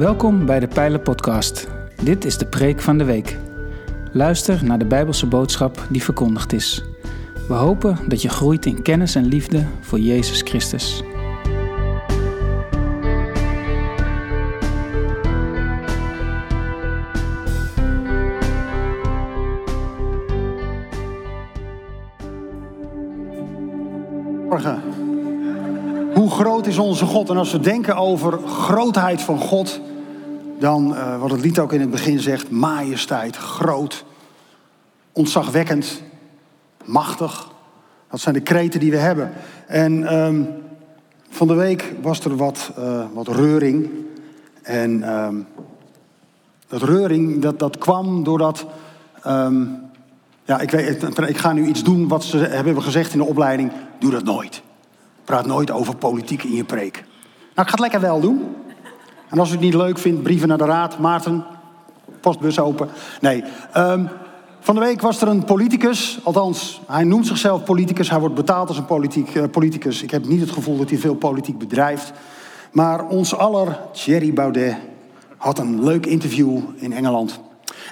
Welkom bij de Pijlen Podcast. Dit is de preek van de week. Luister naar de Bijbelse boodschap die verkondigd is. We hopen dat je groeit in kennis en liefde voor Jezus Christus. Morgen. Hoe groot is onze God? En als we denken over grootheid van God, dan, eh, wat het lied ook in het begin zegt, majesteit, groot, ontzagwekkend, machtig. Dat zijn de kreten die we hebben. En ehm, van de week was er wat, eh, wat reuring. En ehm, dat reuring, dat, dat kwam doordat... ehm, ja, ik, weet, ik ga nu iets doen wat ze hebben gezegd in de opleiding. Doe dat nooit. Praat nooit over politiek in je preek. Nou, ik ga het lekker wel doen. En als u het niet leuk vindt, brieven naar de raad. Maarten, postbus open. Nee. ehm, van de week was er een politicus. Althans, hij noemt zichzelf politicus. Hij wordt betaald als een politiek, eh, politicus. Ik heb niet het gevoel dat hij veel politiek bedrijft. Maar ons aller, Thierry Baudet, had een leuk interview in Engeland.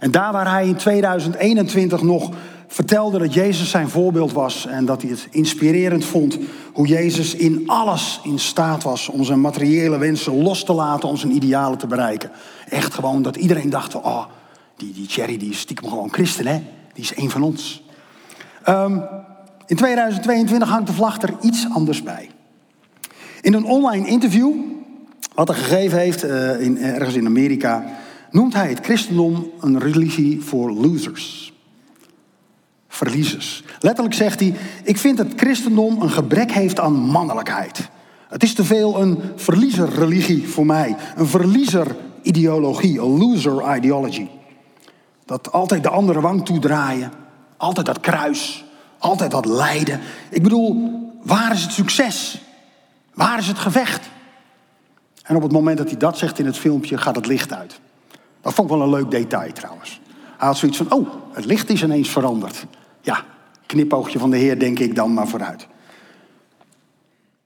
En daar waar hij in 2021 nog vertelde dat Jezus zijn voorbeeld was en dat hij het inspirerend vond hoe Jezus in alles in staat was om zijn materiële wensen los te laten om zijn idealen te bereiken. Echt gewoon dat iedereen dacht, oh, die, die Thierry die is stiekem gewoon christen hè, die is één van ons. Ehm, in 2022 hangt de vlag er iets anders bij. In een online interview, wat hij gegeven heeft eh, in, ergens in Amerika, noemt hij het christendom een religie voor losers. Verliezers. Letterlijk zegt hij: Ik vind dat christendom een gebrek heeft aan mannelijkheid. Het is te veel een verliezerreligie voor mij. Een verliezerideologie, een loser ideology. Dat altijd de andere wang toedraaien. Altijd dat kruis. Altijd dat lijden. Ik bedoel, waar is het succes? Waar is het gevecht? En op het moment dat hij dat zegt in het filmpje, gaat het licht uit. Dat vond ik wel een leuk detail trouwens. Hij had zoiets van, oh, het licht is ineens veranderd. Ja, knipoogje van de Heer denk ik dan maar vooruit.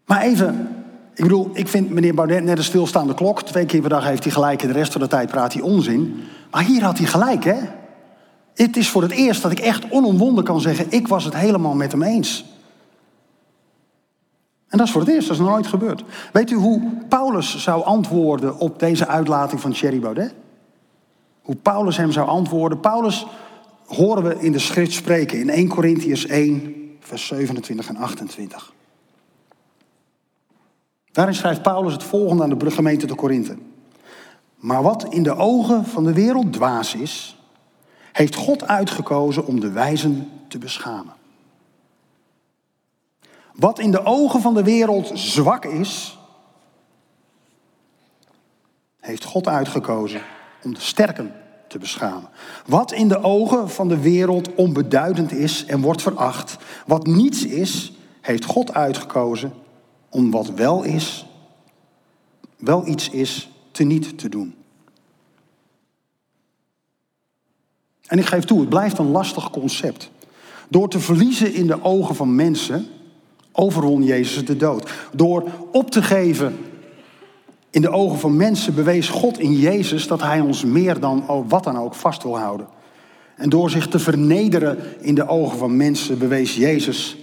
Maar even, ik bedoel, ik vind meneer Baudet net een stilstaande klok. Twee keer per dag heeft hij gelijk en de rest van de tijd praat hij onzin. Maar hier had hij gelijk, hè? Het is voor het eerst dat ik echt onomwonden kan zeggen, ik was het helemaal met hem eens. En dat is voor het eerst, dat is nog nooit gebeurd. Weet u hoe Paulus zou antwoorden op deze uitlating van Thierry Baudet? Hoe Paulus hem zou antwoorden. Paulus horen we in de schrift spreken in 1 Corinthians 1, vers 27 en 28. Daarin schrijft Paulus het volgende aan de gemeente de Korinthe. Maar wat in de ogen van de wereld dwaas is, heeft God uitgekozen om de wijzen te beschamen. Wat in de ogen van de wereld zwak is, heeft God uitgekozen om de sterken te beschamen. Wat in de ogen van de wereld onbeduidend is en wordt veracht, wat niets is, heeft God uitgekozen om wat wel is, wel iets is, teniet te doen. En ik geef toe, het blijft een lastig concept. Door te verliezen in de ogen van mensen overwon Jezus de dood. Door op te geven in de ogen van mensen bewees God in Jezus dat Hij ons meer dan wat dan ook vast wil houden. En door zich te vernederen in de ogen van mensen bewees Jezus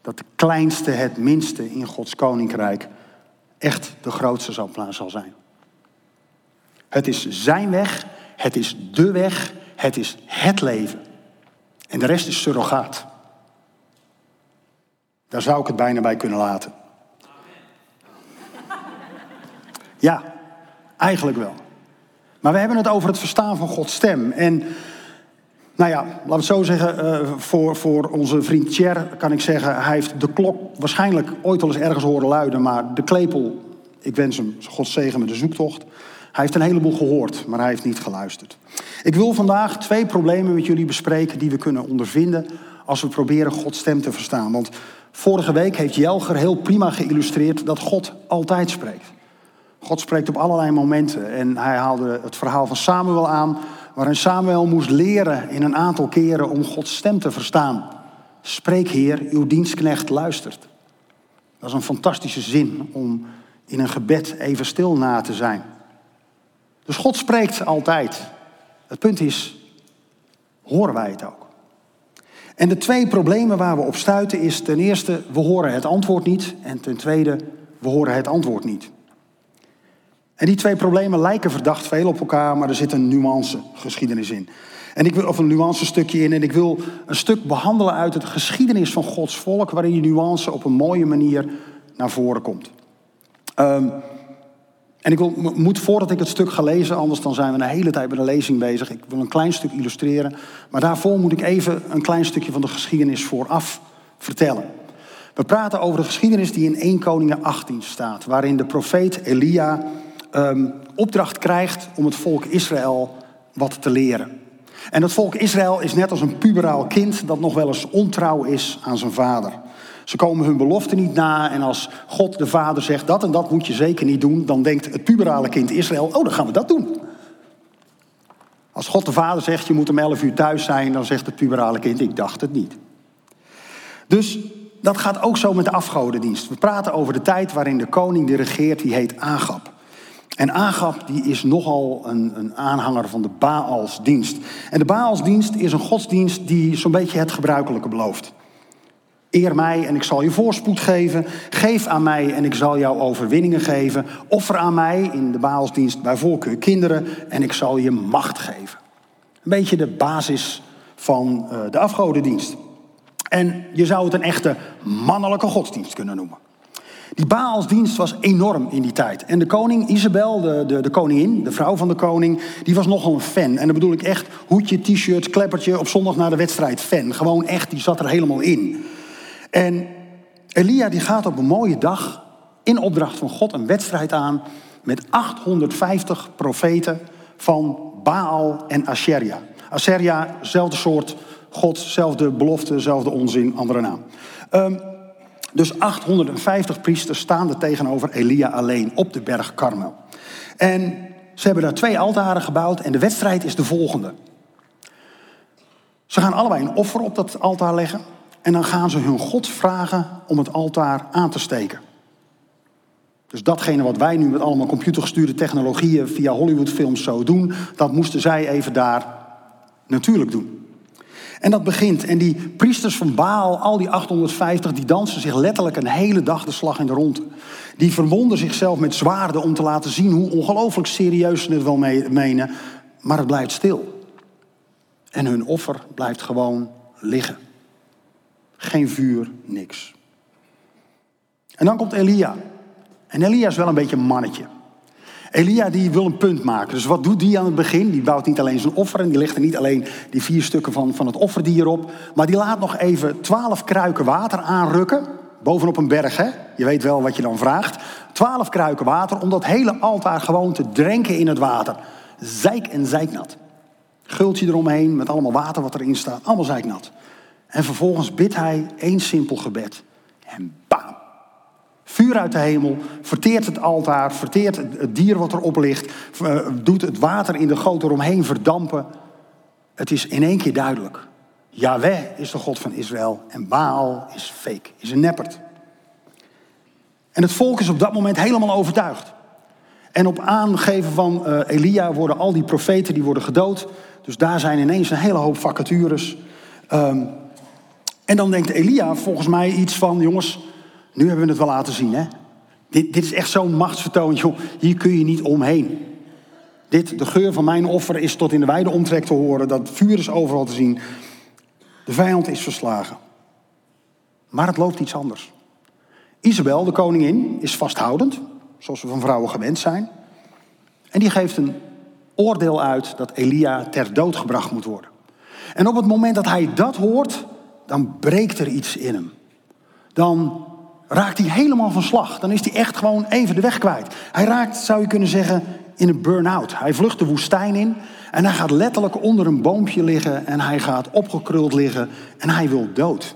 dat de kleinste het minste in Gods koninkrijk echt de grootste zal zijn. Het is zijn weg, het is de weg, het is het leven. En de rest is surrogaat. Daar zou ik het bijna bij kunnen laten. Ja, eigenlijk wel. Maar we hebben het over het verstaan van Gods stem. En nou ja, laten we het zo zeggen, uh, voor, voor onze vriend Cher kan ik zeggen, hij heeft de klok waarschijnlijk ooit al eens ergens horen luiden, maar de klepel, ik wens hem Gods zegen met de zoektocht. Hij heeft een heleboel gehoord, maar hij heeft niet geluisterd. Ik wil vandaag twee problemen met jullie bespreken die we kunnen ondervinden als we proberen Gods stem te verstaan. Want vorige week heeft Jelger heel prima geïllustreerd dat God altijd spreekt. God spreekt op allerlei momenten. En hij haalde het verhaal van Samuel aan, waarin Samuel moest leren in een aantal keren om Gods stem te verstaan. Spreek Heer, uw dienstknecht luistert. Dat is een fantastische zin om in een gebed even stil na te zijn. Dus God spreekt altijd. Het punt is, horen wij het ook? En de twee problemen waar we op stuiten is ten eerste, we horen het antwoord niet. En ten tweede, we horen het antwoord niet. En die twee problemen lijken verdacht veel op elkaar, maar er zit een nuance geschiedenis in. En ik wil, of een nuance stukje in. En ik wil een stuk behandelen uit het geschiedenis van Gods volk, waarin die nuance op een mooie manier naar voren komt. Ehm, en ik wil, moet voordat ik het stuk ga lezen, anders dan zijn we een hele tijd bij de lezing bezig. Ik wil een klein stuk illustreren. Maar daarvoor moet ik even een klein stukje van de geschiedenis vooraf vertellen. We praten over de geschiedenis die in 1 Koningen 18 staat. Waarin de profeet Elia ehm, opdracht krijgt om het volk Israël wat te leren. En het volk Israël is net als een puberaal kind dat nog wel eens ontrouw is aan zijn vader. Ze komen hun belofte niet na en als God de vader zegt dat en dat moet je zeker niet doen, dan denkt het puberale kind Israël, oh dan gaan we dat doen. Als God de vader zegt je moet om 11 uur thuis zijn, dan zegt het puberale kind ik dacht het niet. Dus dat gaat ook zo met de afgodendienst. We praten over de tijd waarin de koning die regeert, die heet Agab. En Agab die is nogal een, een aanhanger van de Baalsdienst. En de Baalsdienst is een godsdienst die zo'n beetje het gebruikelijke belooft. Eer mij en ik zal je voorspoed geven. Geef aan mij en ik zal jou overwinningen geven. Offer aan mij in de Baalsdienst bij voorkeur kinderen en ik zal je macht geven. Een beetje de basis van uh, de afgodendienst. En je zou het een echte mannelijke godsdienst kunnen noemen. Die Baalsdienst was enorm in die tijd. En de koning Isabel, de, de, de koningin, de vrouw van de koning, die was nogal een fan. En dan bedoel ik echt hoedje, t-shirt, kleppertje op zondag naar de wedstrijd fan. Gewoon echt, die zat er helemaal in. En Elia die gaat op een mooie dag in opdracht van God een wedstrijd aan met 850 profeten van Baal en Asheria. Asheria, zelfde soort God, zelfde belofte, zelfde onzin, andere naam. Um, dus 850 priesters staan er tegenover Elia alleen op de berg Karmel. En ze hebben daar twee altaren gebouwd en de wedstrijd is de volgende. Ze gaan allebei een offer op dat altaar leggen. En dan gaan ze hun God vragen om het altaar aan te steken. Dus datgene wat wij nu met allemaal computergestuurde technologieën via Hollywoodfilms zo doen, dat moesten zij even daar natuurlijk doen. En dat begint. En die priesters van Baal, al die 850, die dansen zich letterlijk een hele dag de slag in de rond. Die verwonden zichzelf met zwaarden om te laten zien hoe ongelooflijk serieus ze het wel menen. Maar het blijft stil. En hun offer blijft gewoon liggen. Geen vuur, niks. En dan komt Elia. En Elia is wel een beetje een mannetje. Elia die wil een punt maken. Dus wat doet die aan het begin? Die bouwt niet alleen zijn offer en die legt er niet alleen die vier stukken van, van het offerdier op. Maar die laat nog even twaalf kruiken water aanrukken. Bovenop een berg, hè? Je weet wel wat je dan vraagt. Twaalf kruiken water om dat hele altaar gewoon te drenken in het water. Zijk en zijknat. Gultje eromheen met allemaal water wat erin staat. Allemaal zijknat. En vervolgens bidt hij één simpel gebed. En bam! Vuur uit de hemel, verteert het altaar, verteert het dier wat erop ligt, eh, doet het water in de goot eromheen verdampen. Het is in één keer duidelijk. Yahweh is de God van Israël en Baal is fake, is een neppert. En het volk is op dat moment helemaal overtuigd. En op aangeven van uh, Elia worden al die profeten die worden gedood. Dus daar zijn ineens een hele hoop vacatures. Um, en dan denkt Elia volgens mij iets van, jongens, nu hebben we het wel laten zien. Hè? Dit, dit is echt zo'n machtsvertoon, joh. Hier kun je niet omheen. Dit, de geur van mijn offer is tot in de wijde omtrek te horen. Dat vuur is overal te zien. De vijand is verslagen. Maar het loopt iets anders. Isabel, de koningin, is vasthoudend, zoals we van vrouwen gewend zijn. En die geeft een oordeel uit dat Elia ter dood gebracht moet worden. En op het moment dat hij dat hoort, dan breekt er iets in hem. Dan raakt hij helemaal van slag. Dan is hij echt gewoon even de weg kwijt. Hij raakt, zou je kunnen zeggen, in een burn-out. Hij vlucht de woestijn in en hij gaat letterlijk onder een boompje liggen en hij gaat opgekruld liggen en hij wil dood.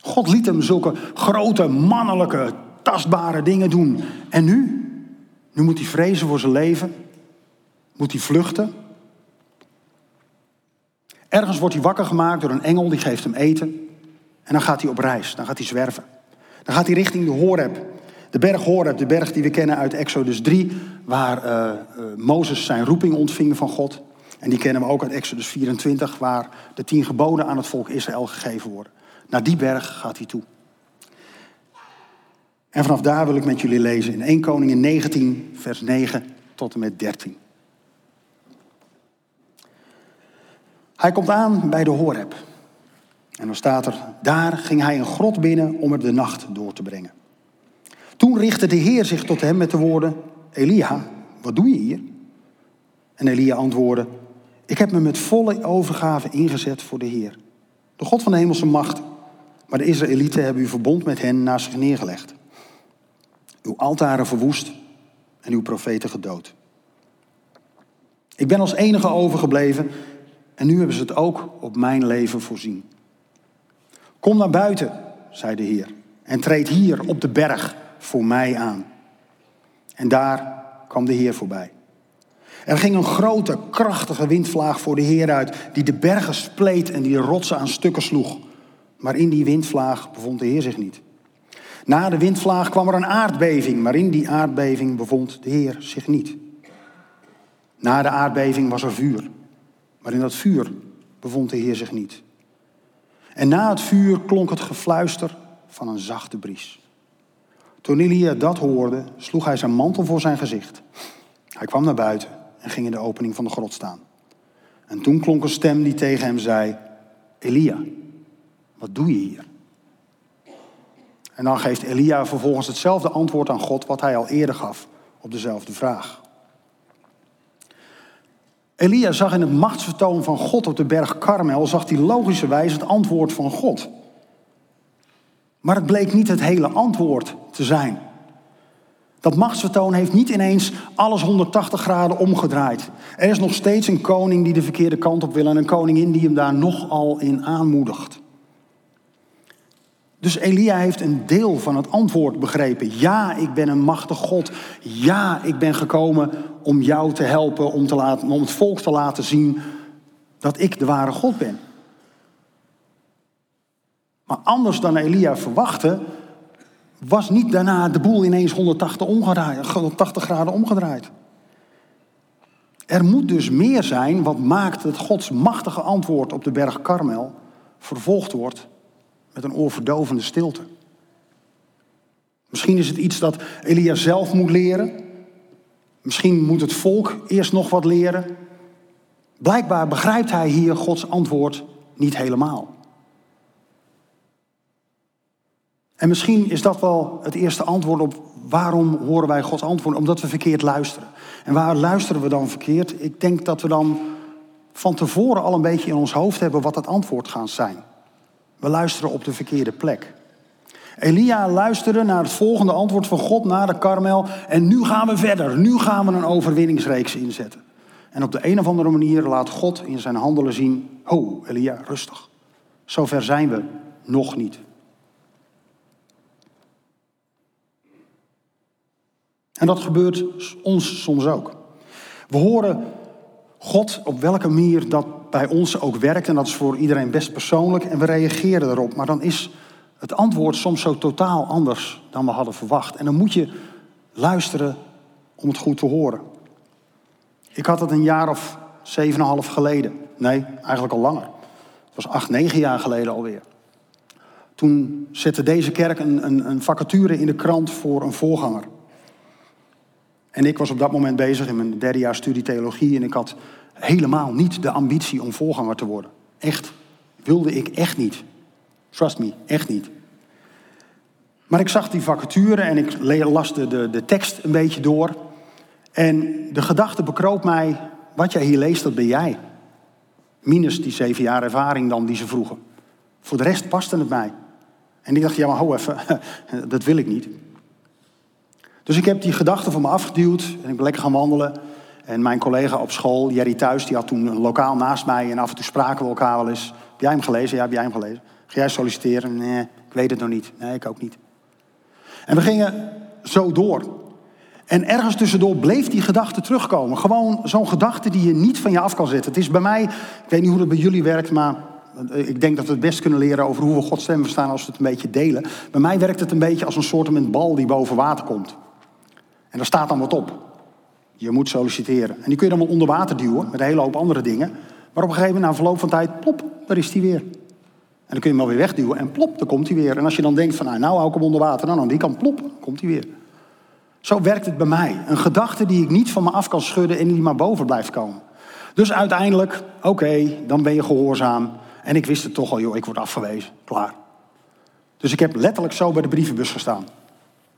God liet hem zulke grote, mannelijke, tastbare dingen doen. En nu? Nu moet hij vrezen voor zijn leven. Moet hij vluchten. Ergens wordt hij wakker gemaakt door een engel, die geeft hem eten. En dan gaat hij op reis, dan gaat hij zwerven. Dan gaat hij richting de Horeb. De berg Horeb, de berg die we kennen uit Exodus 3, waar uh, uh, Mozes zijn roeping ontving van God. En die kennen we ook uit Exodus 24, waar de tien geboden aan het volk Israël gegeven worden. Naar die berg gaat hij toe. En vanaf daar wil ik met jullie lezen in 1 Koningin 19, vers 9 tot en met 13. Hij komt aan bij de Horeb. En dan staat er, daar ging hij een grot binnen om er de nacht door te brengen. Toen richtte de Heer zich tot hem met de woorden, Elia, wat doe je hier? En Elia antwoordde, ik heb me met volle overgave ingezet voor de Heer, de God van de hemelse macht. Maar de Israëlieten hebben uw verbond met hen naast zich neergelegd. Uw altaren verwoest en uw profeten gedood. Ik ben als enige overgebleven en nu hebben ze het ook op mijn leven voorzien. Kom naar buiten, zei de Heer, en treed hier op de berg voor mij aan. En daar kwam de Heer voorbij. Er ging een grote, krachtige windvlaag voor de Heer uit, die de bergen spleet en die de rotsen aan stukken sloeg. Maar in die windvlaag bevond de Heer zich niet. Na de windvlaag kwam er een aardbeving, maar in die aardbeving bevond de Heer zich niet. Na de aardbeving was er vuur, maar in dat vuur bevond de Heer zich niet. En na het vuur klonk het gefluister van een zachte bries. Toen Elia dat hoorde, sloeg hij zijn mantel voor zijn gezicht. Hij kwam naar buiten en ging in de opening van de grot staan. En toen klonk een stem die tegen hem zei: Elia, wat doe je hier? En dan geeft Elia vervolgens hetzelfde antwoord aan God wat hij al eerder gaf op dezelfde vraag. Elia zag in het machtsvertoon van God op de berg Karmel, zag hij logischerwijs het antwoord van God. Maar het bleek niet het hele antwoord te zijn. Dat machtsvertoon heeft niet ineens alles 180 graden omgedraaid. Er is nog steeds een koning die de verkeerde kant op wil en een koningin die hem daar nogal in aanmoedigt. Dus Elia heeft een deel van het antwoord begrepen. Ja, ik ben een machtig God. Ja, ik ben gekomen om jou te helpen, om, te laten, om het volk te laten zien dat ik de ware God ben. Maar anders dan Elia verwachtte, was niet daarna de boel ineens 180, omgedraaid, 180 graden omgedraaid. Er moet dus meer zijn wat maakt dat Gods machtige antwoord op de berg Karmel vervolgd wordt met een oorverdovende stilte. Misschien is het iets dat Elia zelf moet leren. Misschien moet het volk eerst nog wat leren. Blijkbaar begrijpt hij hier Gods antwoord niet helemaal. En misschien is dat wel het eerste antwoord op waarom horen wij Gods antwoord? Omdat we verkeerd luisteren. En waar luisteren we dan verkeerd? Ik denk dat we dan van tevoren al een beetje in ons hoofd hebben wat het antwoord gaat zijn. We luisteren op de verkeerde plek. Elia luisterde naar het volgende antwoord van God na de Karmel. En nu gaan we verder. Nu gaan we een overwinningsreeks inzetten. En op de een of andere manier laat God in zijn handelen zien: Ho, Elia, rustig. Zover zijn we nog niet. En dat gebeurt ons soms ook. We horen God op welke manier dat bij ons ook werkt. En dat is voor iedereen best persoonlijk. En we reageren erop. Maar dan is het antwoord soms zo totaal anders dan we hadden verwacht. En dan moet je luisteren om het goed te horen. Ik had het een jaar of zeven en half geleden. Nee, eigenlijk al langer. Het was acht, negen jaar geleden alweer. Toen zette deze kerk een, een, een vacature in de krant voor een voorganger. En ik was op dat moment bezig in mijn derde jaar studie theologie en ik had helemaal niet de ambitie om voorganger te worden. Echt, wilde ik echt niet. Trust me, echt niet. Maar ik zag die vacature en ik las de, de, tekst een beetje door. En de gedachte bekroop mij, wat jij hier leest, dat ben jij. Minus die zeven jaar ervaring dan die ze vroegen. Voor de rest paste het mij. En ik dacht, ja maar hou even, dat wil ik niet. Dus ik heb die gedachte van me afgeduwd en ik ben lekker gaan wandelen. En mijn collega op school, Jerry Thuis, die had toen lokaal naast mij en af en toe spraken we elkaar wel eens. Heb jij hem gelezen? Ja, heb jij hem gelezen? Ga jij solliciteren? Nee, ik weet het nog niet. Nee, ik ook niet. En we gingen zo door. En ergens tussendoor bleef die gedachte terugkomen. Gewoon zo'n gedachte die je niet van je af kan zetten. Het is bij mij, ik weet niet hoe dat bij jullie werkt, maar Ik denk dat we het best kunnen leren over hoe we Gods stem verstaan als we het een beetje delen. Bij mij werkt het een beetje als een soort bal die boven water komt. En daar staat dan wat op. Je moet solliciteren. En die kun je dan wel onder water duwen met een hele hoop andere dingen. Maar op een gegeven moment, na verloop van tijd, plop, daar is hij weer. En dan kun je hem wel weer wegduwen en plop, dan komt hij weer. En als je dan denkt van, nou, nou hou ik hem onder water, dan aan die kant, plop, dan komt hij weer. Zo werkt het bij mij. Een gedachte die ik niet van me af kan schudden en die maar boven blijft komen. Dus uiteindelijk, oké, dan ben je gehoorzaam. En ik wist het toch al, joh, ik word afgewezen. Klaar. Dus ik heb letterlijk zo bij de brievenbus gestaan.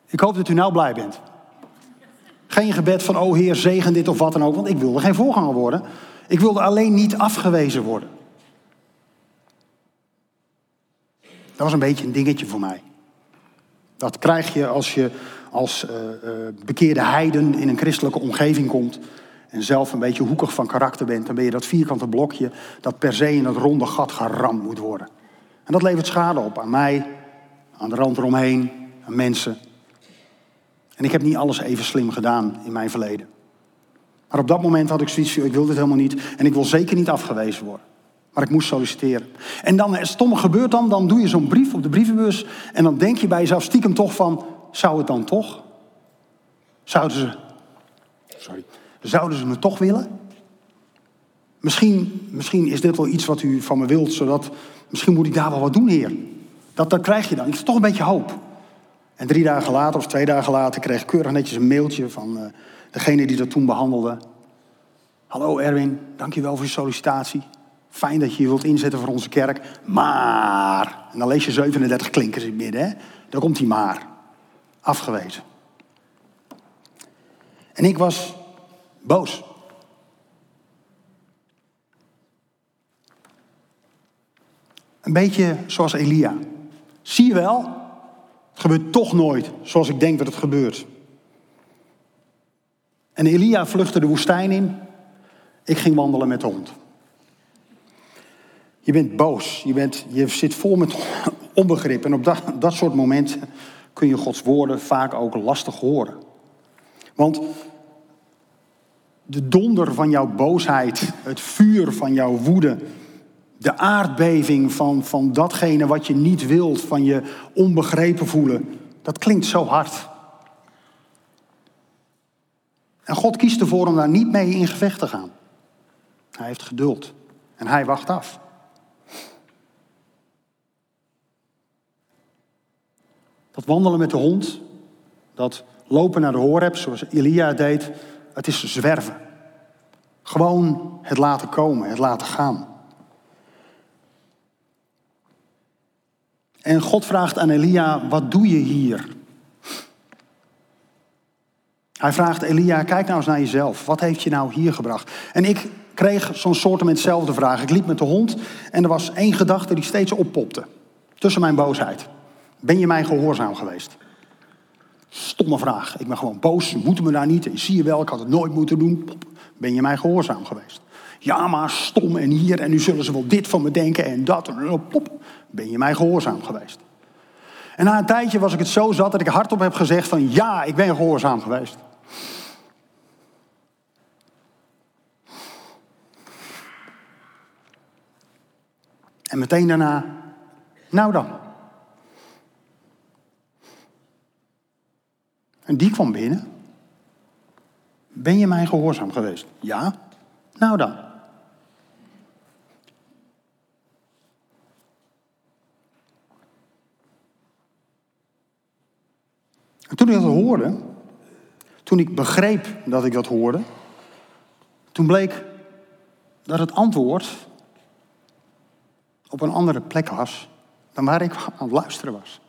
Ik hoop dat u nou blij bent. Geen gebed van, oh Heer, zegen dit of wat dan ook, want ik wilde geen voorganger worden. Ik wilde alleen niet afgewezen worden. Dat was een beetje een dingetje voor mij. Dat krijg je als je als uh, uh, bekeerde heiden in een christelijke omgeving komt en zelf een beetje hoekig van karakter bent, dan ben je dat vierkante blokje dat per se in dat ronde gat geramd moet worden. En dat levert schade op aan mij, aan de rand eromheen, aan mensen. En ik heb niet alles even slim gedaan in mijn verleden. Maar op dat moment had ik zoiets van, ik wil dit helemaal niet en ik wil zeker niet afgewezen worden. Maar ik moest solliciteren. En dan, het stomme gebeurt dan, dan doe je zo'n brief op de brievenbus en dan denk je bij jezelf stiekem toch van, zou het dan toch? Zouden ze, sorry, zouden ze me toch willen? Misschien, misschien is dit wel iets wat u van me wilt, zodat, misschien moet ik daar wel wat doen, heer. Dat, dat krijg je dan. Het is toch een beetje hoop. En drie dagen later of twee dagen later kreeg ik keurig netjes een mailtje van uh, degene die dat toen behandelde. Hallo Erwin, dankjewel voor je sollicitatie. Fijn dat je je wilt inzetten voor onze kerk. Maar, en dan lees je 37 klinkers in midden, hè? Daar komt hij maar. Afgewezen. En ik was boos. Een beetje zoals Elia. Zie je wel, het gebeurt toch nooit zoals ik denk dat het gebeurt. En Elia vluchtte de woestijn in. Ik ging wandelen met de hond. Je bent boos, je, bent, je zit vol met onbegrip. En op dat, dat soort momenten kun je Gods woorden vaak ook lastig horen. Want de donder van jouw boosheid, het vuur van jouw woede, de aardbeving van, van datgene wat je niet wilt, van je onbegrepen voelen, dat klinkt zo hard. En God kiest ervoor om daar niet mee in gevecht te gaan. Hij heeft geduld en hij wacht af. Dat wandelen met de hond, dat lopen naar de horeb, zoals Elia deed, het is zwerven. Gewoon het laten komen, het laten gaan. En God vraagt aan Elia, wat doe je hier? Hij vraagt Elia, kijk nou eens naar jezelf. Wat heeft je nou hier gebracht? En ik kreeg zo'n soort met hetzelfde vraag. Ik liep met de hond en er was één gedachte die steeds oppopte. Tussen mijn boosheid. Ben je mij gehoorzaam geweest? Stomme vraag. Ik ben gewoon boos. Moeten me daar niet. En zie je wel, ik had het nooit moeten doen. Ben je mij gehoorzaam geweest? Ja, maar stom en hier. En nu zullen ze wel dit van me denken en dat. En pop. Ben je mij gehoorzaam geweest? En na een tijdje was ik het zo zat dat ik hardop heb gezegd van ja, ik ben gehoorzaam geweest. En meteen daarna, nou dan. En die kwam binnen. Ben je mij gehoorzaam geweest? Ja. Nou dan. En toen ik dat hoorde, toen ik begreep dat ik dat hoorde, toen bleek dat het antwoord op een andere plek was dan waar ik aan het luisteren was.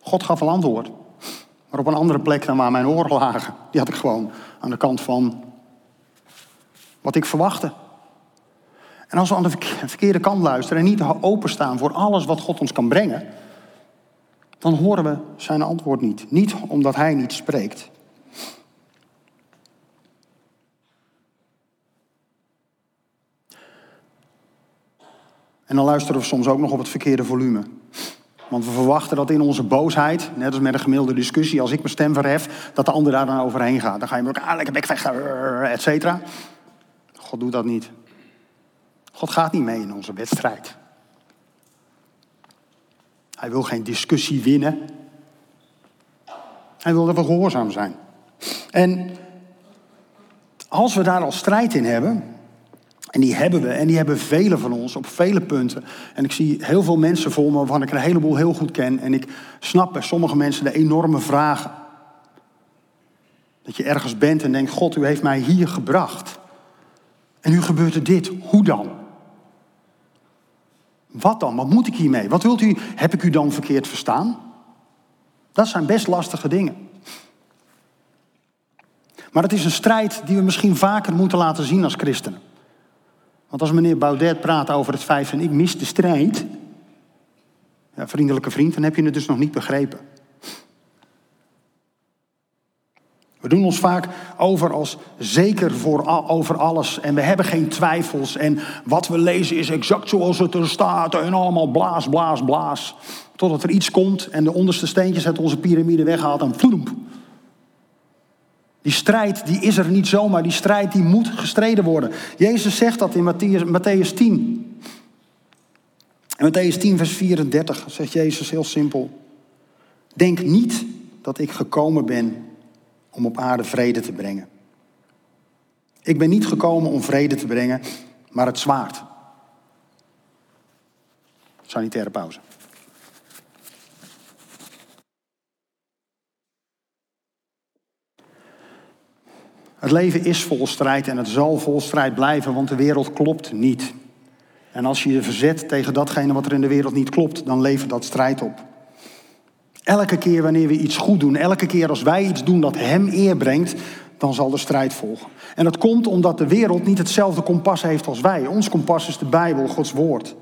God gaf een antwoord, maar op een andere plek dan waar mijn oren lagen. Die had ik gewoon aan de kant van wat ik verwachtte. En als we aan de verkeerde kant luisteren en niet openstaan voor alles wat God ons kan brengen, dan horen we zijn antwoord niet. Niet omdat hij niet spreekt. En dan luisteren we soms ook nog op het verkeerde volume. Want we verwachten dat in onze boosheid, net als met een gemiddelde discussie, als ik mijn stem verhef, dat de ander daar dan overheen gaat. Dan ga je met elkaar ah, lekker bekvechten, et cetera. God doet dat niet. God gaat niet mee in onze wedstrijd. Hij wil geen discussie winnen. Hij wil dat we gehoorzaam zijn. En als we daar al strijd in hebben, en die hebben we, en die hebben velen van ons op vele punten. En ik zie heel veel mensen voor me waarvan ik een heleboel heel goed ken. En ik snap bij sommige mensen de enorme vragen. Dat je ergens bent en denkt, God, u heeft mij hier gebracht. En nu gebeurt er dit. Hoe dan? Wat dan? Wat moet ik hiermee? Wat wilt u? Heb ik u dan verkeerd verstaan? Dat zijn best lastige dingen. Maar het is een strijd die we misschien vaker moeten laten zien als christenen. Want als meneer Baudet praat over het feit van ik mis de strijd, ja, vriendelijke vriend, dan heb je het dus nog niet begrepen. We doen ons vaak over als zeker voor over alles en we hebben geen twijfels en wat we lezen is exact zoals het er staat en allemaal blaas, blaas, blaas. Totdat er iets komt en de onderste steentjes uit onze piramide weghaalt en vloemp. Die strijd die is er niet zomaar, die strijd die moet gestreden worden. Jezus zegt dat in Matthäus, Matthäus 10. In Matthäus 10 vers 34 zegt Jezus heel simpel. Denk niet dat ik gekomen ben om op aarde vrede te brengen. Ik ben niet gekomen om vrede te brengen, maar het zwaard. Sanitaire pauze. Het leven is vol strijd en het zal vol strijd blijven, want de wereld klopt niet. En als je je verzet tegen datgene wat er in de wereld niet klopt, dan levert dat strijd op. Elke keer wanneer we iets goed doen, elke keer als wij iets doen dat Hem eer brengt, dan zal de strijd volgen. En dat komt omdat de wereld niet hetzelfde kompas heeft als wij. Ons kompas is de Bijbel, Gods Woord.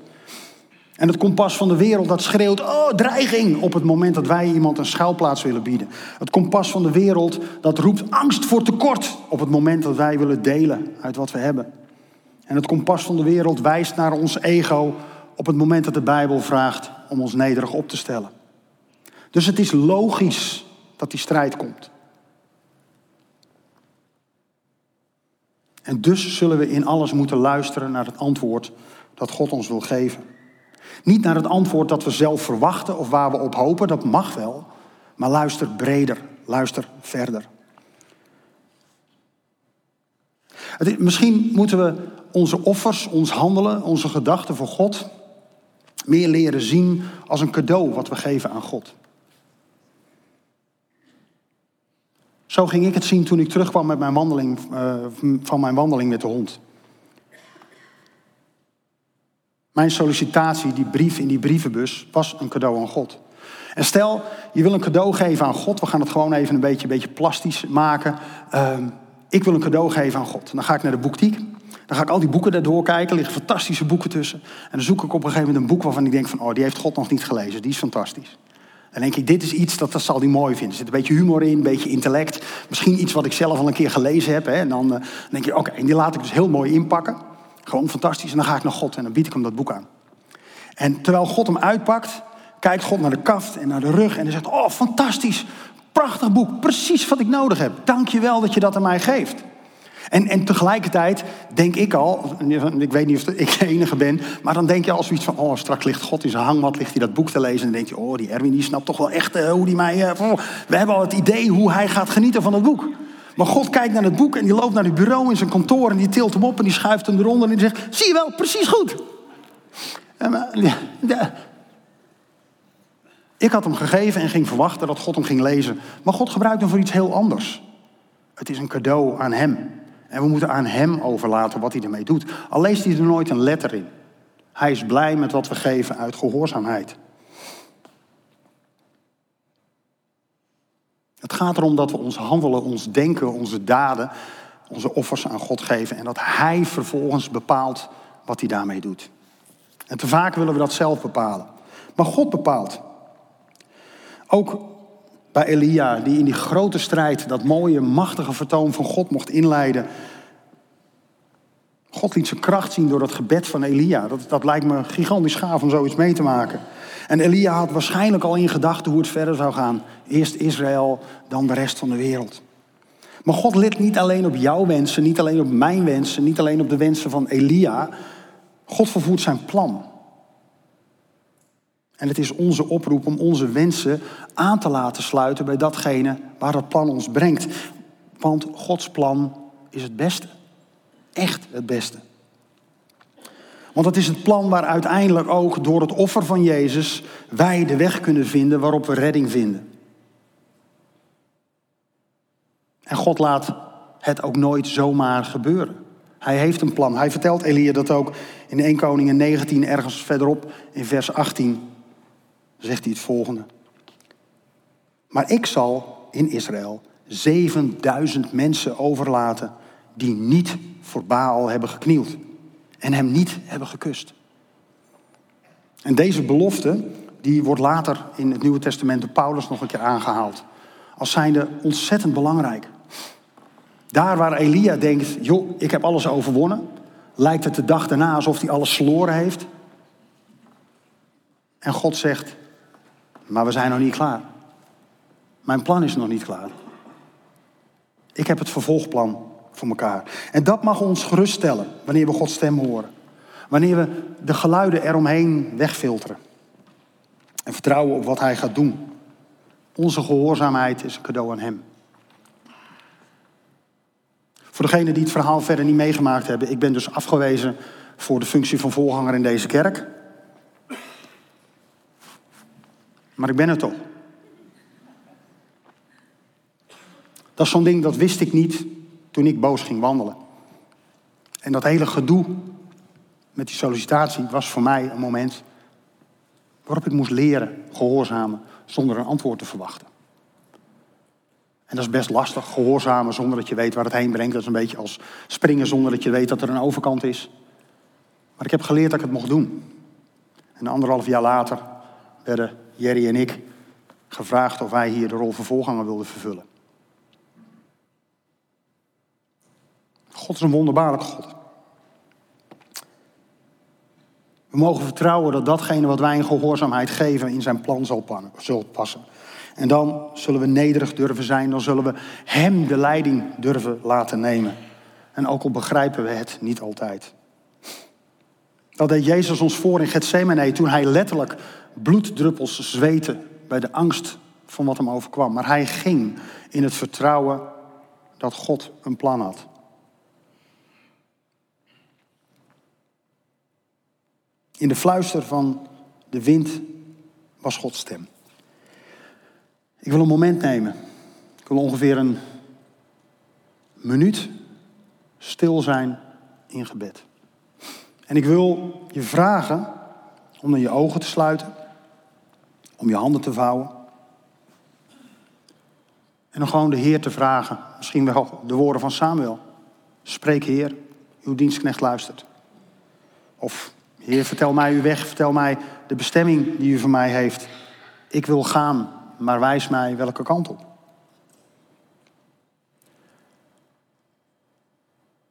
En het kompas van de wereld dat schreeuwt, oh dreiging, op het moment dat wij iemand een schuilplaats willen bieden. Het kompas van de wereld dat roept angst voor tekort op het moment dat wij willen delen uit wat we hebben. En het kompas van de wereld wijst naar ons ego op het moment dat de Bijbel vraagt om ons nederig op te stellen. Dus het is logisch dat die strijd komt. En dus zullen we in alles moeten luisteren naar het antwoord dat God ons wil geven. Niet naar het antwoord dat we zelf verwachten of waar we op hopen, dat mag wel. Maar luister breder, luister verder. Misschien moeten we onze offers, ons handelen, onze gedachten voor God meer leren zien als een cadeau wat we geven aan God. Zo ging ik het zien toen ik terugkwam met mijn wandeling, uh, van mijn wandeling met de hond. Mijn sollicitatie, die brief in die brievenbus, was een cadeau aan God. En stel, je wil een cadeau geven aan God. We gaan het gewoon even een beetje, beetje plastisch maken. Uh, ik wil een cadeau geven aan God. Dan ga ik naar de boektiek. Dan ga ik al die boeken daardoor kijken. Er liggen fantastische boeken tussen. En dan zoek ik op een gegeven moment een boek waarvan ik denk van... oh, die heeft God nog niet gelezen. Die is fantastisch. Dan denk ik, dit is iets dat, dat zal hij mooi vinden. Er zit een beetje humor in, een beetje intellect. Misschien iets wat ik zelf al een keer gelezen heb. Hè. En dan uh, denk je, oké, en die laat ik dus heel mooi inpakken. Gewoon fantastisch. En dan ga ik naar God en dan bied ik hem dat boek aan. En terwijl God hem uitpakt, kijkt God naar de kaft en naar de rug. En hij zegt, oh, fantastisch. Prachtig boek. Precies wat ik nodig heb. Dank je wel dat je dat aan mij geeft. En, en tegelijkertijd denk ik al, ik weet niet of ik de enige ben, maar dan denk je al zoiets van, oh straks ligt God in zijn hangmat, ligt hij dat boek te lezen en dan denk je, oh die Erwin die snapt toch wel echt uh, hoe die mij, oh, we hebben al het idee hoe hij gaat genieten van het boek. Maar God kijkt naar het boek en die loopt naar het bureau in zijn kantoor en die tilt hem op en die schuift hem eronder en die zegt, zie je wel, precies goed. Ik had hem gegeven en ging verwachten dat God hem ging lezen. Maar God gebruikt hem voor iets heel anders. Het is een cadeau aan hem. En we moeten aan hem overlaten wat hij ermee doet. Al leest hij er nooit een letter in. Hij is blij met wat we geven uit gehoorzaamheid. Het gaat erom dat we ons handelen, ons denken, onze daden, onze offers aan God geven. En dat Hij vervolgens bepaalt wat hij daarmee doet. En te vaak willen we dat zelf bepalen. Maar God bepaalt. Ook bij Elia, die in die grote strijd dat mooie, machtige vertoon van God mocht inleiden. God liet zijn kracht zien door dat gebed van Elia. Dat, dat lijkt me gigantisch gaaf om zoiets mee te maken. En Elia had waarschijnlijk al in gedachten hoe het verder zou gaan. Eerst Israël, dan de rest van de wereld. Maar God let niet alleen op jouw wensen, niet alleen op mijn wensen, niet alleen op de wensen van Elia. God vervoert zijn plan. En het is onze oproep om onze wensen aan te laten sluiten bij datgene waar dat plan ons brengt. Want Gods plan is het beste. Echt het beste. Want het is het plan waar uiteindelijk ook door het offer van Jezus wij de weg kunnen vinden waarop we redding vinden. En God laat het ook nooit zomaar gebeuren. Hij heeft een plan. Hij vertelt Elia dat ook in 1 Koningen 19, ergens verderop in vers 18. Zegt hij het volgende. Maar ik zal in Israël 7000 mensen overlaten die niet voor Baal hebben geknield en hem niet hebben gekust. En deze belofte, die wordt later in het Nieuwe Testament door Paulus nog een keer aangehaald. Als zijnde ontzettend belangrijk. Daar waar Elia denkt, joh, ik heb alles overwonnen, lijkt het de dag daarna alsof hij alles verloren heeft. En God zegt, maar we zijn nog niet klaar. Mijn plan is nog niet klaar. Ik heb het vervolgplan voor elkaar. En dat mag ons geruststellen wanneer we Gods stem horen. Wanneer we de geluiden eromheen wegfilteren. En vertrouwen op wat Hij gaat doen. Onze gehoorzaamheid is een cadeau aan Hem. Voor degenen die het verhaal verder niet meegemaakt hebben, ik ben dus afgewezen voor de functie van voorganger in deze kerk. Maar ik ben het toch. Dat is zo'n ding, dat wist ik niet toen ik boos ging wandelen. En dat hele gedoe met die sollicitatie was voor mij een moment waarop ik moest leren gehoorzamen zonder een antwoord te verwachten. En dat is best lastig, gehoorzamen zonder dat je weet waar het heen brengt. Dat is een beetje als springen zonder dat je weet dat er een overkant is. Maar ik heb geleerd dat ik het mocht doen. En anderhalf jaar later werden Jerry en ik gevraagd of wij hier de rol van voorganger wilden vervullen. God is een wonderbaarlijke God. We mogen vertrouwen dat datgene wat wij in gehoorzaamheid geven in zijn plan zal passen. En dan zullen we nederig durven zijn, dan zullen we Hem de leiding durven laten nemen. En ook al begrijpen we het niet altijd. Dat deed Jezus ons voor in Gethsemane toen hij letterlijk bloeddruppels zweette bij de angst van wat hem overkwam. Maar hij ging in het vertrouwen dat God een plan had. In de fluister van de wind was Gods stem. Ik wil een moment nemen. Ik wil ongeveer een minuut stil zijn in gebed. En ik wil je vragen om dan je ogen te sluiten, om je handen te vouwen. En dan gewoon de Heer te vragen, misschien wel de woorden van Samuel. Spreek Heer, uw dienstknecht luistert. Of Heer, vertel mij uw weg, vertel mij de bestemming die u voor mij heeft. Ik wil gaan, maar wijs mij welke kant op.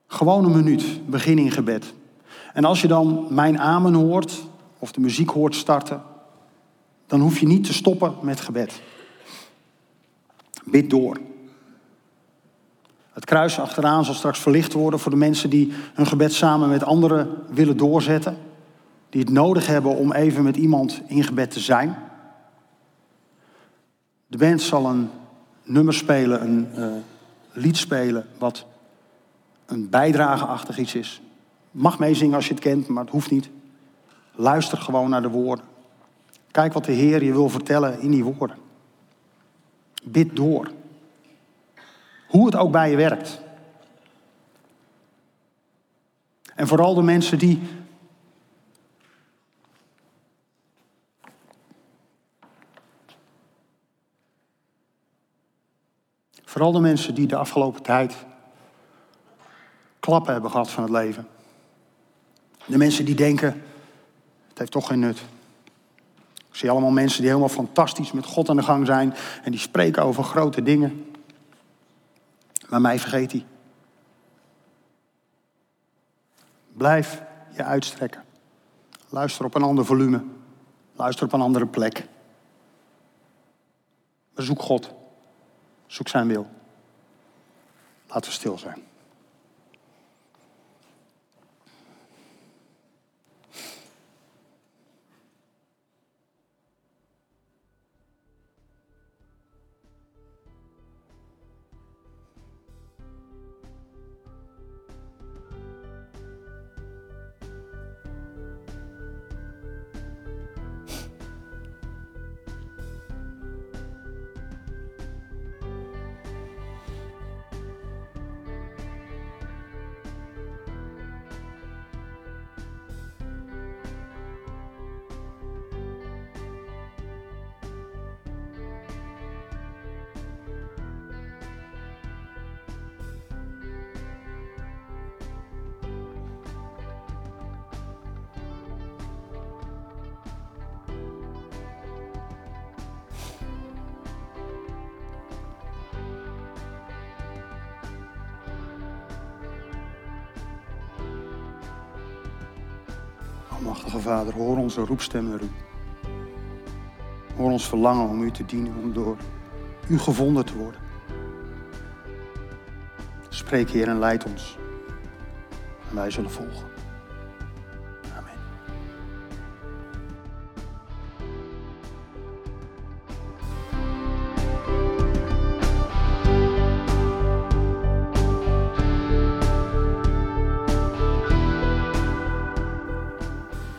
Gewoon een minuut, begin in gebed. En als je dan mijn amen hoort, of de muziek hoort starten, dan hoef je niet te stoppen met gebed. Bid door. Het kruis achteraan zal straks verlicht worden voor de mensen die hun gebed samen met anderen willen doorzetten. Die het nodig hebben om even met iemand in gebed te zijn. De band zal een nummer spelen, een uh, lied spelen, wat een bijdrageachtig iets is. Mag meezingen als je het kent, maar het hoeft niet. Luister gewoon naar de woorden. Kijk wat de Heer je wil vertellen in die woorden. Bid door. Hoe het ook bij je werkt. En vooral de mensen die Vooral de mensen die de afgelopen tijd klappen hebben gehad van het leven. De mensen die denken, het heeft toch geen nut. Ik zie allemaal mensen die helemaal fantastisch met God aan de gang zijn en die spreken over grote dingen. Maar mij vergeet hij. Blijf je uitstrekken. Luister op een ander volume. Luister op een andere plek. Bezoek God. Zoek zijn wil. Laten we stil zijn. Almachtige Vader, hoor onze roepstem naar. Hoor ons verlangen om u te dienen, om door u gevonden te worden. Spreek, Heer, en leid ons. En wij zullen volgen.